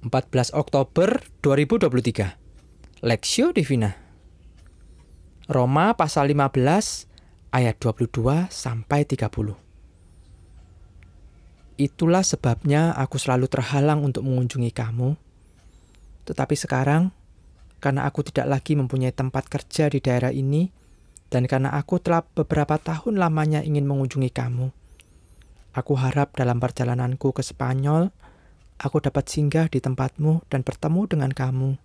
14 Oktober 2023 Lexio Divina. Roma pasal 15 ayat 22 sampai 30 Itulah sebabnya aku selalu terhalang untuk mengunjungi kamu. Tetapi sekarang karena aku tidak lagi mempunyai tempat kerja di daerah ini dan karena aku telah beberapa tahun lamanya ingin mengunjungi kamu Aku harap dalam perjalananku ke Spanyol aku dapat singgah di tempatmu dan bertemu dengan kamu,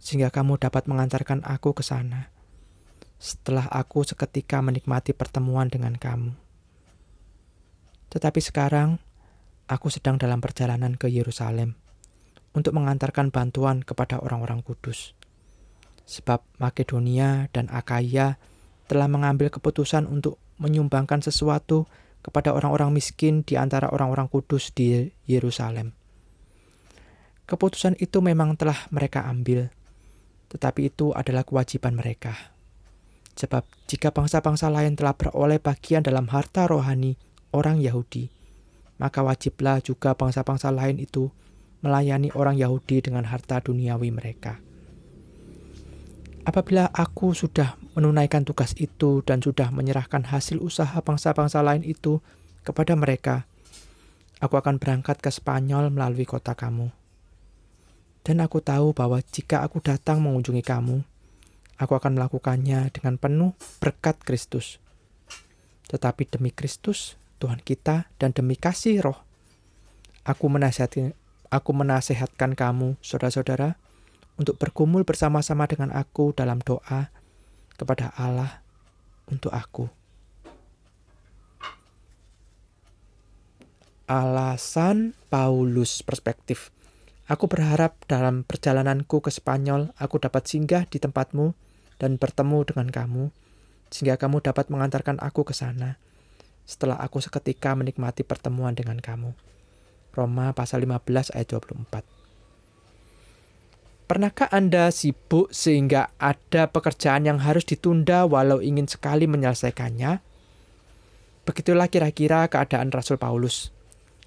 sehingga kamu dapat mengantarkan aku ke sana. Setelah aku seketika menikmati pertemuan dengan kamu, tetapi sekarang aku sedang dalam perjalanan ke Yerusalem untuk mengantarkan bantuan kepada orang-orang kudus, sebab Makedonia dan Akaya telah mengambil keputusan untuk menyumbangkan sesuatu kepada orang-orang miskin di antara orang-orang kudus di Yerusalem. Keputusan itu memang telah mereka ambil, tetapi itu adalah kewajiban mereka. Sebab jika bangsa-bangsa lain telah beroleh bagian dalam harta rohani orang Yahudi, maka wajiblah juga bangsa-bangsa lain itu melayani orang Yahudi dengan harta duniawi mereka. Apabila aku sudah menunaikan tugas itu dan sudah menyerahkan hasil usaha bangsa-bangsa lain itu kepada mereka, aku akan berangkat ke Spanyol melalui kota kamu. Dan aku tahu bahwa jika aku datang mengunjungi kamu, aku akan melakukannya dengan penuh berkat Kristus. Tetapi demi Kristus, Tuhan kita, dan demi kasih roh, aku menasihati, aku menasehatkan kamu, saudara-saudara, untuk bergumul bersama-sama dengan aku dalam doa kepada Allah untuk aku. Alasan Paulus perspektif Aku berharap dalam perjalananku ke Spanyol, aku dapat singgah di tempatmu dan bertemu dengan kamu, sehingga kamu dapat mengantarkan aku ke sana, setelah aku seketika menikmati pertemuan dengan kamu. Roma pasal 15 ayat 24 Pernahkah Anda sibuk sehingga ada pekerjaan yang harus ditunda walau ingin sekali menyelesaikannya? Begitulah kira-kira keadaan Rasul Paulus.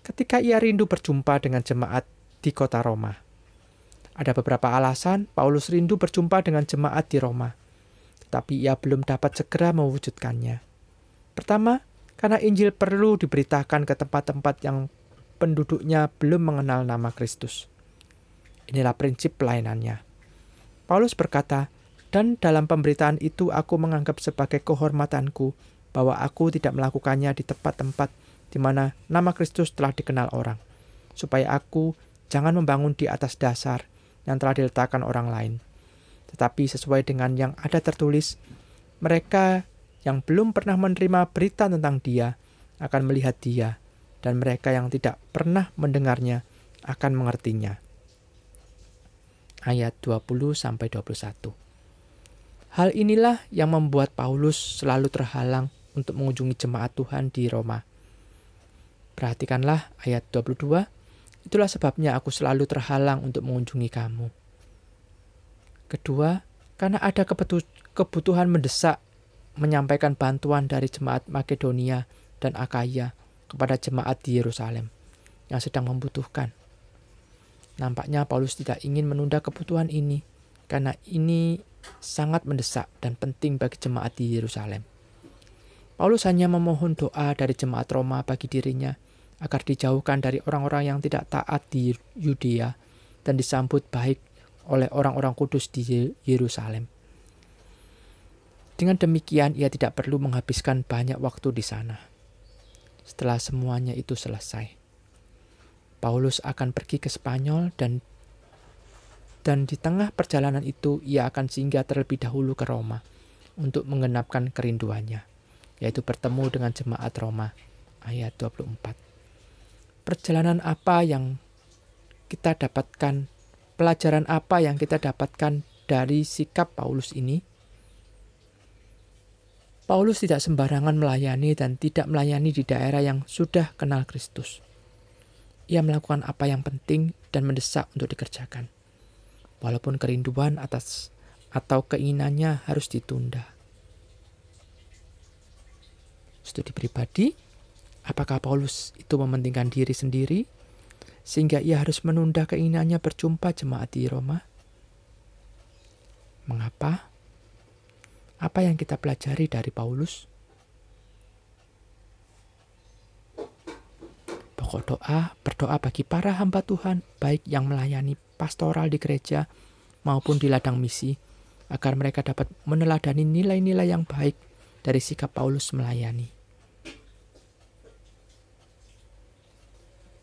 Ketika ia rindu berjumpa dengan jemaat di kota Roma. Ada beberapa alasan Paulus rindu berjumpa dengan jemaat di Roma, tetapi ia belum dapat segera mewujudkannya. Pertama, karena Injil perlu diberitakan ke tempat-tempat yang penduduknya belum mengenal nama Kristus. Inilah prinsip pelayanannya. Paulus berkata, dan dalam pemberitaan itu aku menganggap sebagai kehormatanku bahwa aku tidak melakukannya di tempat-tempat di mana nama Kristus telah dikenal orang, supaya aku Jangan membangun di atas dasar yang telah diletakkan orang lain. Tetapi sesuai dengan yang ada tertulis, mereka yang belum pernah menerima berita tentang dia akan melihat dia, dan mereka yang tidak pernah mendengarnya akan mengertinya. Ayat 20-21 Hal inilah yang membuat Paulus selalu terhalang untuk mengunjungi jemaat Tuhan di Roma. Perhatikanlah ayat 22 Itulah sebabnya aku selalu terhalang untuk mengunjungi kamu. Kedua, karena ada kebutuhan mendesak menyampaikan bantuan dari jemaat Makedonia dan Akaya kepada jemaat di Yerusalem yang sedang membutuhkan. Nampaknya Paulus tidak ingin menunda kebutuhan ini karena ini sangat mendesak dan penting bagi jemaat di Yerusalem. Paulus hanya memohon doa dari jemaat Roma bagi dirinya agar dijauhkan dari orang-orang yang tidak taat di Yudea dan disambut baik oleh orang-orang kudus di Yerusalem. Dengan demikian, ia tidak perlu menghabiskan banyak waktu di sana. Setelah semuanya itu selesai, Paulus akan pergi ke Spanyol dan dan di tengah perjalanan itu ia akan singgah terlebih dahulu ke Roma untuk menggenapkan kerinduannya, yaitu bertemu dengan jemaat Roma. Ayat 24 perjalanan apa yang kita dapatkan, pelajaran apa yang kita dapatkan dari sikap Paulus ini? Paulus tidak sembarangan melayani dan tidak melayani di daerah yang sudah kenal Kristus. Ia melakukan apa yang penting dan mendesak untuk dikerjakan, walaupun kerinduan atas atau keinginannya harus ditunda. Studi pribadi Apakah Paulus itu mementingkan diri sendiri sehingga ia harus menunda keinginannya berjumpa jemaat di Roma? Mengapa? Apa yang kita pelajari dari Paulus? Pokok doa, berdoa bagi para hamba Tuhan, baik yang melayani pastoral di gereja maupun di ladang misi, agar mereka dapat meneladani nilai-nilai yang baik dari sikap Paulus melayani.